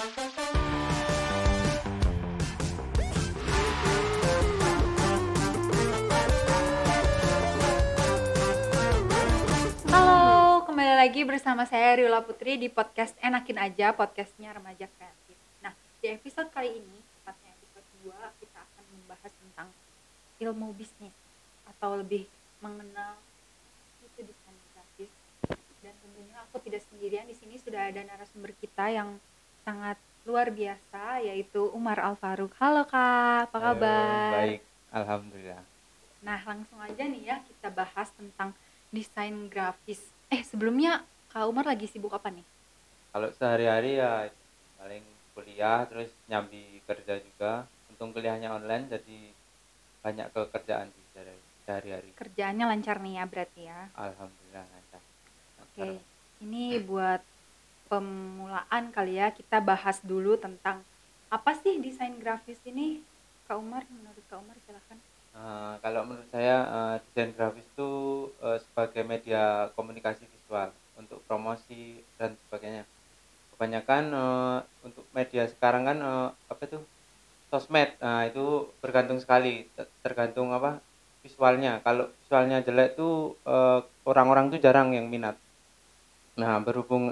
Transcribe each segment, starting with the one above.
Halo, kembali lagi bersama saya Riola Putri di podcast Enakin Aja, podcastnya Remaja Kreatif. Nah, di episode kali ini, tepatnya episode 2, kita akan membahas tentang ilmu bisnis atau lebih mengenal itu desain. Dan tentunya aku tidak sendirian, di sini sudah ada narasumber kita yang sangat luar biasa, yaitu Umar Alfaruk. Halo Kak, apa Halo, kabar? Baik, alhamdulillah. Nah, langsung aja nih ya kita bahas tentang desain grafis. Eh, sebelumnya Kak Umar lagi sibuk apa nih? Kalau sehari-hari ya paling kuliah terus nyambi kerja juga. Untung kuliahnya online jadi banyak kekerjaan di sehari- sehari-hari. Kerjaannya lancar nih ya berarti ya. Alhamdulillah lancar. Oke, ini buat pemulaan kali ya kita bahas dulu tentang apa sih desain grafis ini? Kak Umar, menurut Kak Umar silahkan. Eh, kalau menurut saya eh, desain grafis itu eh, sebagai media komunikasi visual untuk promosi dan sebagainya. Kebanyakan eh, untuk media sekarang kan eh, apa itu sosmed, nah itu bergantung sekali ter- tergantung apa visualnya. Kalau visualnya jelek tuh orang-orang tuh jarang yang minat. Nah berhubung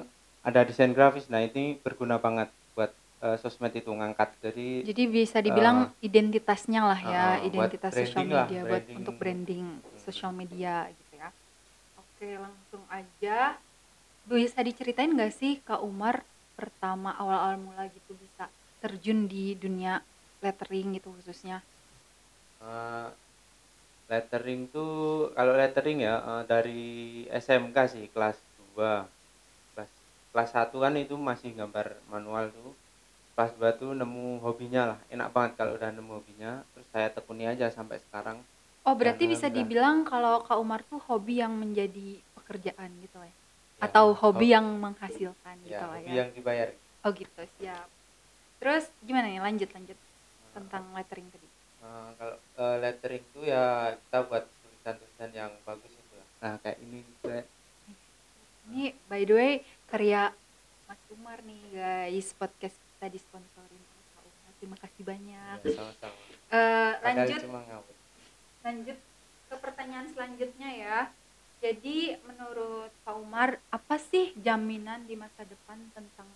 ada desain grafis, nah ini berguna banget buat eh, sosmed itu ngangkat. Jadi Jadi bisa dibilang identitasnya lah ya, buat identitas sosial branding lah, media buat branding. untuk branding sosial media gitu ya. Oke, langsung aja. Bisa diceritain nggak sih Kak Umar pertama awal-awal mula gitu bisa terjun di dunia lettering gitu khususnya? Eh, lettering tuh kalau lettering ya eh, dari SMK sih kelas 2 kelas kelas 1 kan itu masih gambar manual tuh kelas 2 tuh nemu hobinya lah enak banget kalau udah nemu hobinya terus saya tekuni aja sampai sekarang Oh, berarti Karena bisa udah- dibilang kalau Kak Umar tuh hobi yang menjadi pekerjaan gitu ya. Ya, Atau hobi ho- yang menghasilkan gitu ya, lah hobi ya. yang dibayar Oh gitu, siap. Terus gimana nih lanjut lanjut tentang lettering tadi? Eh, kalau eh, lettering tuh ya kita buat tulisan-tulisan yang bagus itu lah. nah kayak ini kayak Ini by the way karya Mas Umar nih guys, podcast kita disponsorin Umar. Terima kasih banyak. ya, sama-sama Eh, Padahal lanjut lanjut ke pertanyaan selanjutnya ya. Jadi menurut Pak Umar apa sih jaminan di masa depan tentang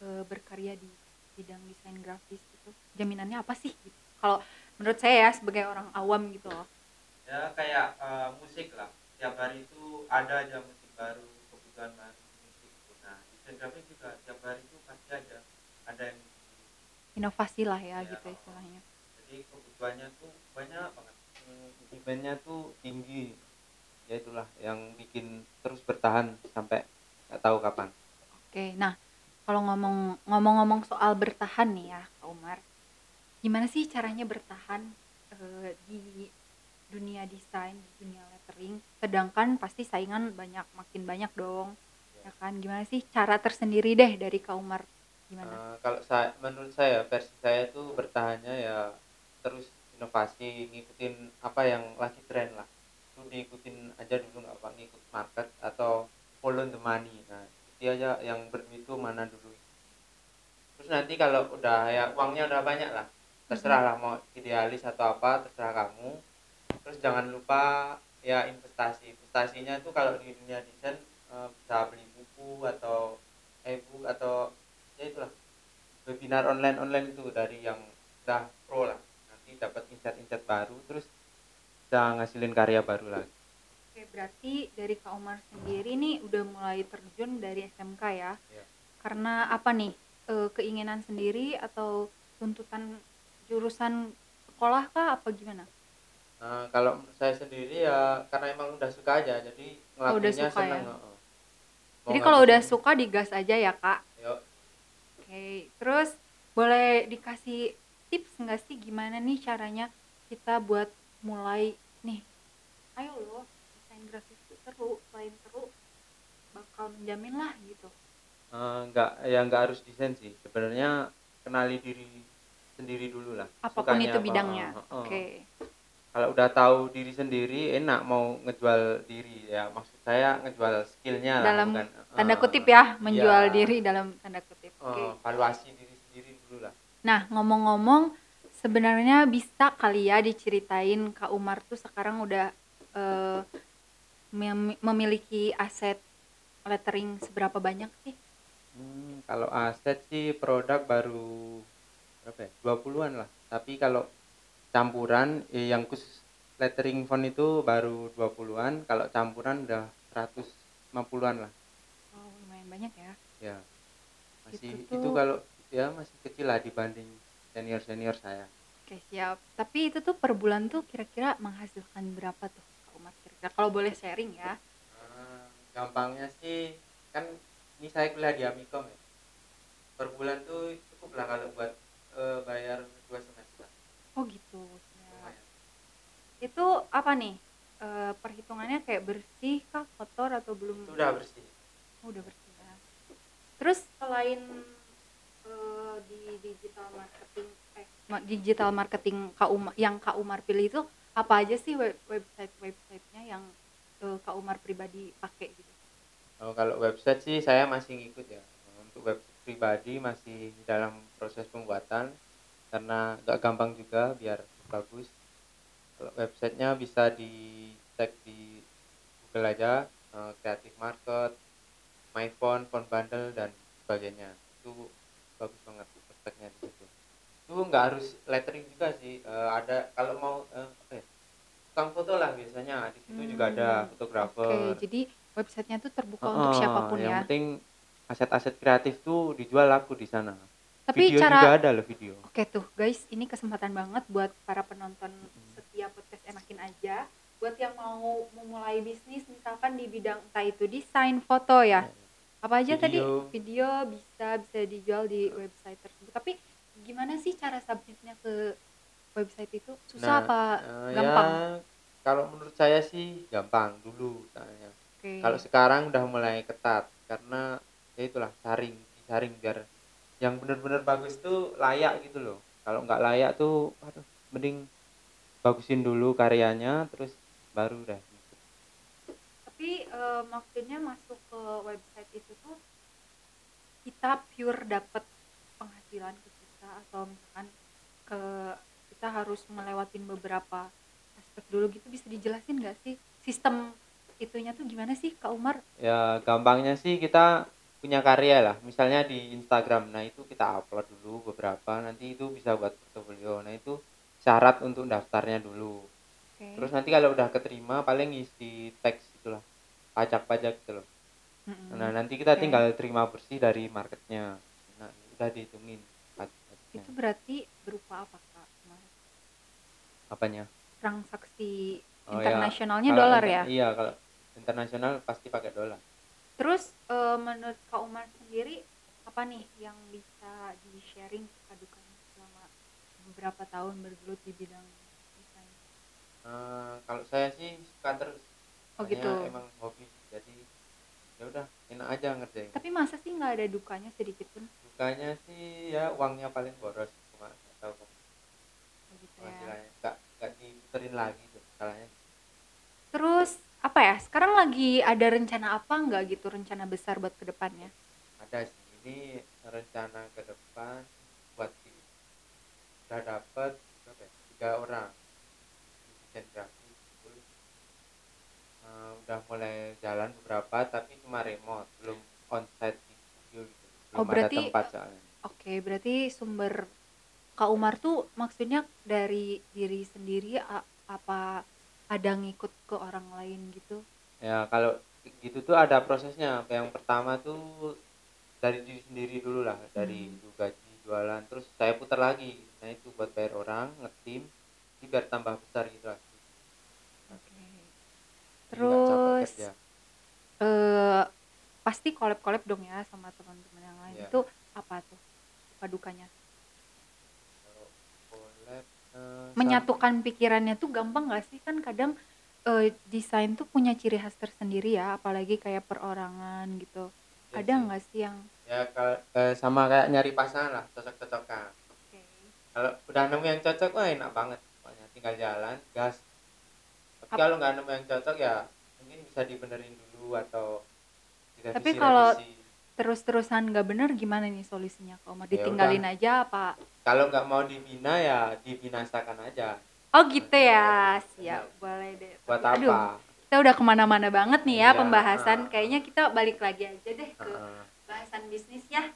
eh, berkarya di bidang desain grafis itu? Jaminannya apa sih? Gitu. Kalau menurut saya ya sebagai orang awam gitu loh. ya kayak eh, musik lah tiap hari itu ada aja musik baru kebutuhan baru grafis juga tiap hari itu pasti ada ada yang Inovasi lah ya Ya. gitu istilahnya. jadi kebutuhannya tuh banyak banget Hmm, demandnya tuh tinggi ya itulah yang bikin terus bertahan sampai nggak tahu kapan Oke, nah kalau ngomong ngomong-ngomong soal bertahan nih ya, Kak Umar, gimana sih caranya bertahan eh, di dunia desain, di dunia lettering? Sedangkan pasti saingan banyak, makin banyak dong, ya kan? Gimana sih cara tersendiri deh dari Kak Umar? Gimana? Eh, kalau saya menurut saya versi saya tuh bertahannya ya terus inovasi ngikutin apa yang lagi tren lah. Itu diikutin aja dulu nggak apa ngikut market atau follow the money. Nah itu aja yang berduit itu mana dulu. Terus nanti kalau udah ya uangnya udah banyak lah. Terserah lah mau idealis atau apa terserah kamu. Terus jangan lupa ya investasi. Investasinya tuh kalau di dunia desain eh, bisa beli buku atau e-book atau ya itulah webinar online online itu dari yang udah pro lah nanti dapat insight-insight baru terus bisa ngasilin karya baru lagi Oke, berarti dari Kak Umar sendiri nih udah mulai terjun dari SMK ya? Iya. Karena apa nih? Eh, keinginan sendiri atau tuntutan jurusan sekolah kah apa gimana? Nah, kalau menurut saya sendiri ya karena emang udah suka aja jadi Oh, ngelakuinnya ya? seneng heeh. Jadi kalau udah suka digas aja ya kak. Yuk. Oke, terus boleh dikasih tips nggak sih gimana nih caranya kita buat mulai nih? Ayo loh, desain grafis itu seru, selain seru bakal menjamin lah gitu. Eh, nggak ya nggak harus desain sih sebenarnya kenali diri sendiri dulu lah Apa pun Sukanya itu apa, bidangnya. heeh. Oke. Kalau udah tahu diri sendiri enak mau ngejual diri ya maksud saya ngejual skillnya lah Dalam bukan Tanda eh, kutip ya, menjual iya. diri dalam tanda kutip. Oke. evaluasi diri sendiri dulu lah Nah, ngomong-ngomong, sebenarnya bisa kali ya diceritain Kak Umar tuh sekarang udah eh, mem- memiliki aset lettering seberapa banyak sih? Hmm, kalau aset sih produk baru berapa ya? 20-an lah. Tapi kalau campuran eh, yang khusus lettering font itu baru 20-an, kalau campuran udah 150-an lah. Oh, lumayan banyak ya. Ya. Masih Itu itu, tuh- kalau ya masih kecil lah dibanding senior-senior saya. Oke, siap. Tapi itu tuh per bulan tuh kira-kira menghasilkan berapa tuh Kak Umar kira-kira? Kalau boleh sharing ya. Ah, gampangnya sih kan ini saya kuliah di Amikom ya. Per bulan tuh cukup lah kalau buat eh, bayar dua semester. Oh gitu. Siap. Lumayan. Itu apa nih? Eh, perhitungannya kayak bersih kah, kotor atau belum? Itu udah bersih. Oh, udah bersih ya. Terus selain eh, di digital marketing eh digital marketing Kak Umar yang Kak Umar pilih itu apa aja sih web website websitenya yang eh, Kak Umar pribadi pakai gitu? Oh, kalau website sih saya masih ngikut ya. Untuk website pribadi masih dalam proses pembuatan karena gak gampang juga biar bagus. Kalau websitenya bisa dicek di Google aja, eh, Creative Market, My Phone, Phone Bundle dan sebagainya. Itu bagus banget websitenya di situ. Itu nggak harus lettering juga sih. Eh, ada kalau mau eh, apa ya? Tukang foto lah biasanya di situ juga ada Hmm, fotografer. Oke, jadi websitenya tuh terbuka untuk Heeh, siapa pun yang ya. penting aset-aset kreatif tuh dijual laku di sana. Tapi video cara juga ada loh video. Oke tuh guys, ini kesempatan banget buat para penonton setia podcast enakin aja. Buat yang mau memulai bisnis misalkan di bidang entah itu desain, foto ya. Apa aja tadi? Video. Video bisa bisa dijual di website tersebut. Tapi gimana sih cara submitnya ke website itu? Susah Nah, apa Eh, gampang? Ya, kalau menurut saya sih gampang dulu soalnya. Oke. Kalau sekarang udah mulai ketat karena ya itulah saring, disaring biar yang bener-bener bagus tuh layak gitu loh. Kalau nggak layak tuh, aduh, mending bagusin dulu karyanya, terus baru dah. Tapi eh, maksudnya masuk ke website itu tuh kita pure dapat penghasilan ke kita atau misalkan ke kita harus melewatin beberapa aspek dulu gitu bisa dijelasin nggak sih sistem itunya tuh gimana sih Kak Umar? Ya gampangnya sih kita punya karya lah, misalnya di Instagram. Nah itu kita upload dulu beberapa, nanti itu bisa buat portofolio. Nah itu syarat untuk daftarnya dulu. Oke. Terus nanti kalau udah keterima paling isi teks itulah pajak-pajak gitu loh. Mm-mm. Nah nanti kita Oke. tinggal terima bersih dari marketnya. Nah udah dihitungin pajak-pajaknya. itu berarti berupa apa Kak? Apanya? Transaksi Oh, ya. internasionalnya Kalau dolar ya? Iya kalau internasional pasti pakai dolar. Terus eh, menurut Kak Umar sendiri apa nih yang bisa di sharing dukanya selama beberapa tahun bergelut di bidang desain? Eh, kalau saya sih suka terus. Oh Soalnya gitu. Emang hobi jadi ya udah enak aja ngerjain. Tapi masa sih nggak ada dukanya sedikit pun? Dukanya sih ya uangnya paling boros cuma kok Oh gitu ya. nggak nggak diputerin lagi tuh salahnya. Terus apa ya? Sekarang lagi ada rencana apa nggak gitu rencana besar buat ke depannya? ada ini rencana ke depan buat di udah dapet berapa ya? tiga orang desain grafis full. Eh, udah mulai jalan beberapa tapi cuma remote belum onsite di studio gitu belum Oh, berarti- ada tempat soalnya Oke, berarti sumber Kak Umar tuh maksudnya dari diri sendiri apa ada ngikut ke orang lain gitu? ya kalau gitu tuh ada prosesnya yang pertama tuh dari diri sendiri dulu lah dari Hmm. itu gaji jualan terus saya putar lagi nah itu buat bayar orang ngetim biar tambah besar gitu lah Oke. Capek Terus eh pasti collab-collab dong ya sama teman-teman yang lain. Iya. Itu apa tuh? Suka dukanya? Eh, Menyatukan pikirannya tuh gampang gak sih? Kan kadang eh, desain tuh punya ciri khas tersendiri ya, apalagi kayak perorangan gitu. ya Ada sih. nggak sih yang ya kalau eh, sama kayak nyari pasangan lah cocok-cocokan oke. kalau udah nemu yang cocok wah enak banget pokoknya tinggal jalan gas tapi Ap- kalau nggak nemu yang cocok ya mungkin bisa dibenerin dulu atau Tapi kalau-. Terus-terusan nggak bener gimana nih solusinya Kak Umar? Ya Ditinggalin aja apa? kalau nggak mau dibina ya dibinasakan aja Oh gitu ya, siap boleh deh. buat Tapi, apa Aduh, kita udah ke mana-mana banget nih ya Iya, pembahasan. ah. Kayaknya kita balik lagi aja deh ke Heeh. bahasan bisnis ya.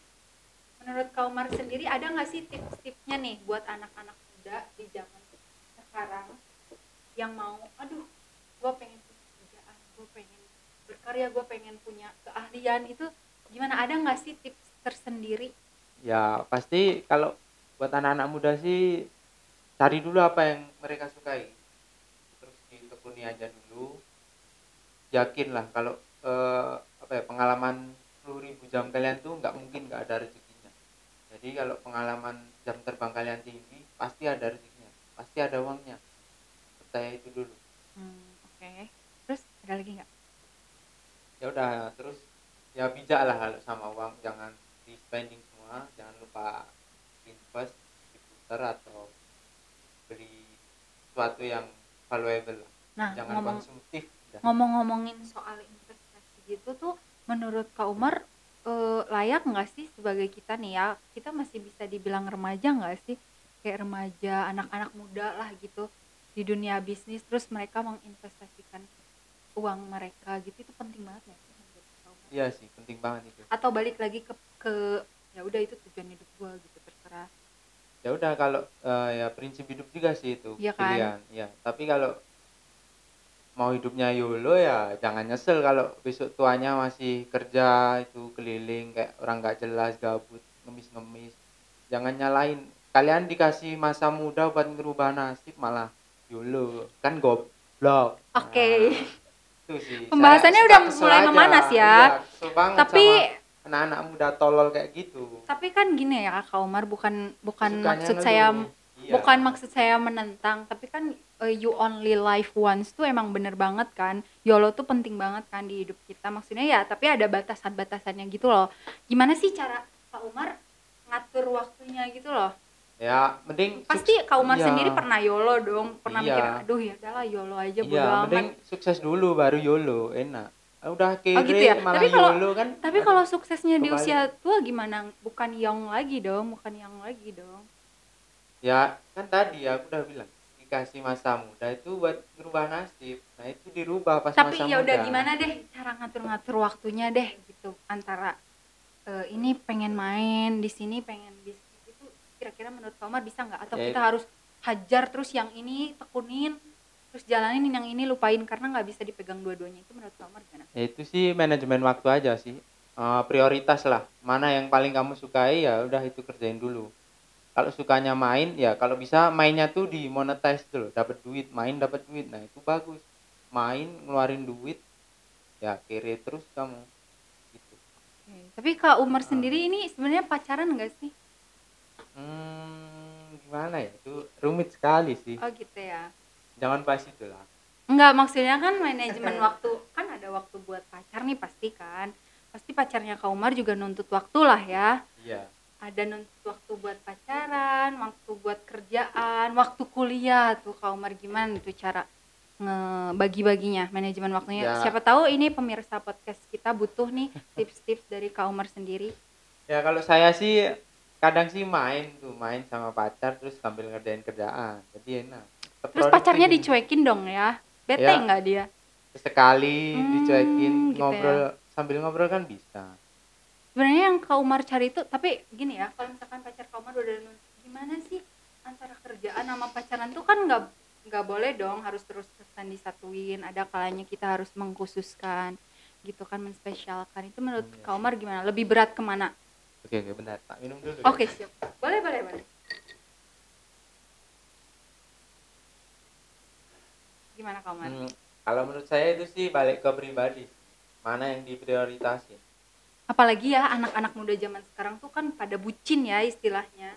Menurut Kak Umar sendiri ada nggak sih tips-tipsnya nih buat anak-anak muda di zaman sekarang yang mau, aduh, gue pengen punya kerjaan, gue pengen berkarya, gue pengen punya keahlian itu gimana? Ada nggak sih tips tersendiri? ya pasti kalau buat anak-anak muda sih cari dulu apa yang mereka sukai terus ditekuni aja dulu yakin lah kalau eh, apa ya pengalaman 10.000 jam kalian tuh nggak mungkin nggak ada rezekinya jadi kalau pengalaman jam terbang kalian tinggi pasti ada rezekinya pasti ada uangnya percaya itu dulu Hmm, Oke. Terus ada lagi nggak? ya udah terus ya bijak lah kalau sama uang. Jangan di spending semua. Jangan lupa invest diputar atau beli sesuatu yang valuable lah. Nah, jangan ngomong konsumtif. Ngomong-ngomongin soal investasi gitu tuh menurut Kak Umar eh, layak nggak sih sebagai kita nih ya? Kita masih bisa dibilang remaja nggak sih? Kayak remaja anak-anak muda lah gitu di dunia bisnis terus mereka menginvestasikan uang mereka gitu. Itu penting banget ya? Iya sih penting banget itu. Atau balik lagi ke ke ya udah itu tujuan hidup gua gitu terserah. Ya udah kalau eh, ya prinsip hidup juga sih itu Iya kan? pilihan ya tapi kalau mau hidupnya YOLO ya jangan nyesel kalau besok tuanya masih kerja itu keliling kayak orang nggak jelas gabut ngemis-ngemis. Jangan nyalain kalian dikasih masa muda buat ngerubah nasib malah YOLO. Kan goblok. Oke. Nah, itu sih Pembahasannya udah mulai aja. memanas ya. Iya, banget tapi anak-anak muda tolol kayak gitu tapi kan gini ya Kak Umar bukan bukan Sukanya maksud ngeluh. saya Iya. bukan maksud saya menentang tapi kan uh, you only live once tuh emang bener banget kan YOLO tuh penting banget kan di hidup kita maksudnya ya tapi ada batasan-batasannya gitu loh gimana sih cara Kak Umar ngatur waktunya gitu loh ya mending pasti suks- Kak Umar iya. sendiri pernah YOLO dong pernah Iya. mikir aduh ya udahlah YOLO aja bodo Iya, amat mending sukses dulu baru YOLO, enak. Ah, Udah kere gitu ya? malah Tapi kalau- YOLO kan. tapi kalau suksesnya di kebalik. usia tua gimana bukan young lagi dong bukan young lagi dong ya kan tadi aku udah bilang dikasih masa muda itu buat merubah nasib. Nah, itu dirubah pas tapi masa ya udah muda. gimana deh cara ngatur-ngatur waktunya deh gitu antara eh, ini pengen main di sini pengen bisnis itu kira-kira menurut Kak Umar bisa nggak atau Ya, kita harus hajar terus yang ini tekunin terus jalanin yang ini lupain karena nggak bisa dipegang dua-duanya itu menurut Kak Umar gimana? Ya, itu sih manajemen waktu aja sih. Eh, prioritas lah. Mana yang paling kamu sukai ya udah itu kerjain dulu. Kalau sukanya main ya kalau bisa mainnya tuh di monetize dulu, dapat duit, main dapat duit. Nah, itu bagus. Main ngeluarin duit ya kere terus kamu gitu. Tapi Kak Umar Ah. sendiri ini sebenarnya pacaran nggak sih? Hmm, gimana ya? Itu rumit sekali sih. Oh gitu ya. Jangan bahas itu lah. Enggak, maksudnya kan manajemen waktu kan ada waktu buat pacar nih pasti kan. Pasti pacarnya Kak Umar juga nuntut waktu lah ya. Iya. Ada nuntut waktu buat pacaran, waktu buat kerjaan, waktu kuliah tuh Kak Umar gimana tuh cara ngebagi-baginya manajemen waktunya. Ya. Siapa tahu ini pemirsa podcast kita butuh nih tips-tips dari Kak Umar sendiri. Ya kalau saya sih kadang sih main tuh, main sama pacar terus sambil ngerjain kerjaan. Jadi enak. Tetap Terus pacarnya ini. dicuekin dong ya. Bete Ya. nggak dia? Sekali Hmm, dicuekin gitu ngobrol sambil ngobrol kan bisa. sebenarnya yang Kak Umar cari itu tapi gini ya kalau misalkan pacar Kak Umar udah gimana sih antara kerjaan sama pacaran tuh kan nggak nggak boleh dong harus terus terusan disatuin ada kalanya kita harus mengkhususkan gitu kan menspesialkan itu menurut Hmm, iya Kak Umar gimana lebih berat ke mana Oke, oke bentar. Tak minum dulu. oke siap boleh boleh boleh gimana Kak Umar Hmm, kalau menurut saya itu sih balik ke pribadi. Mana yang diprioritasin. apalagi ya anak-anak muda zaman sekarang tuh kan pada bucin ya istilahnya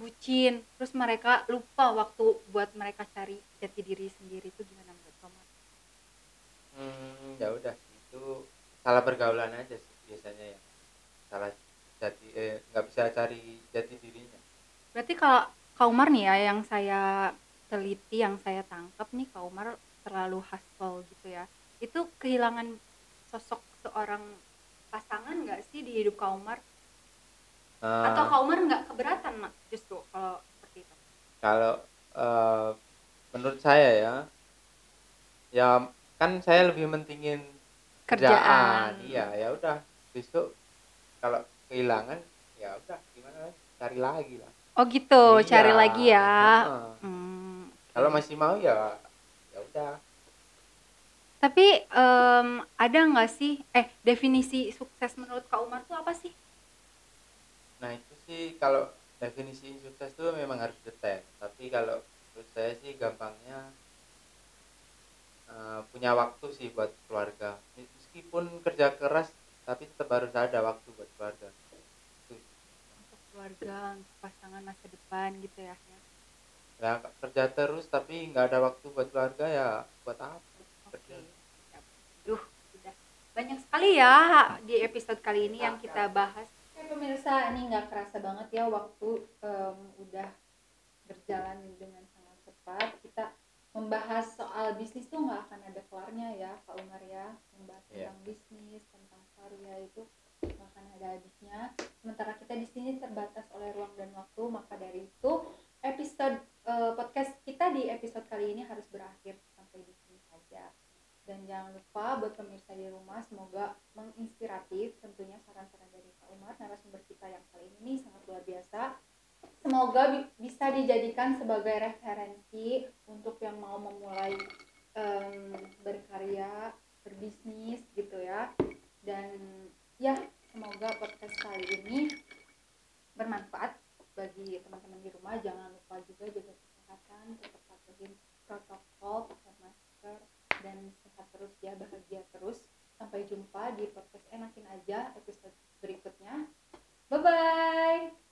bucin terus mereka lupa waktu buat mereka cari jati diri sendiri itu gimana menurut kamu Hmm, ya udah itu salah pergaulan aja sih biasanya ya. Salah jati eh nggak bisa cari jati dirinya. berarti kalau Kak Umar nih ya yang saya teliti yang saya tangkap nih Kak Umar terlalu hustle gitu ya. Itu kehilangan sosok seorang pasangan nggak sih di hidup Kak Umar? Eh, atau Kak Umar nggak keberatan mak justru kalau seperti itu? Kalau eh, menurut saya ya ya kan saya lebih mentingin kerjaan. Iya ya udah besok kalau kehilangan ya udah gimana lagi? cari lagi lah. Oh gitu Iya, cari lagi ya. Heeh. Hmm, kalau masih mau ya ya udah. Tapi em, ada nggak sih eh definisi sukses menurut Kak Umar tuh apa sih? Nah itu sih kalau definisi sukses tuh memang harus detail. Tapi kalau menurut saya sih gampangnya eh, punya waktu sih buat keluarga. Meskipun kerja keras tapi tetap harus ada waktu buat keluarga keluarga untuk pasangan masa depan gitu ya ya Nah, kerja terus tapi nggak ada waktu buat keluarga ya buat apa Oke. Kerja. siap. Duh, udah banyak sekali ya di episode kali ini yang kita bahas. Oke pemirsa, ini nggak kerasa banget ya waktu em, udah berjalan dengan sangat cepat. Kita membahas soal bisnis tuh nggak akan ada kelarnya ya, Pak Umar ya. Membahas Iya. tentang bisnis, tentang karya itu akan ada habisnya. Sementara kita di sini terbatas oleh ruang dan waktu, maka dari itu episode eh, podcast kita di episode kali ini harus berakhir sampai di sini saja. Dan jangan lupa buat pemirsa di rumah semoga menginspiratif tentunya saran-saran dari Pak Umar narasumber kita yang kali ini sangat luar biasa. Semoga bi- bisa dijadikan sebagai referensi untuk yang mau memulai em, berkarya, berbisnis gitu ya. Dan ya semoga podcast kali ini bermanfaat bagi teman-teman di rumah. Jangan lupa juga jaga kesehatan tetap patuhin protokol pakai masker dan sehat terus ya bahagia terus. Sampai jumpa di podcast enakin aja episode berikutnya. Bye bye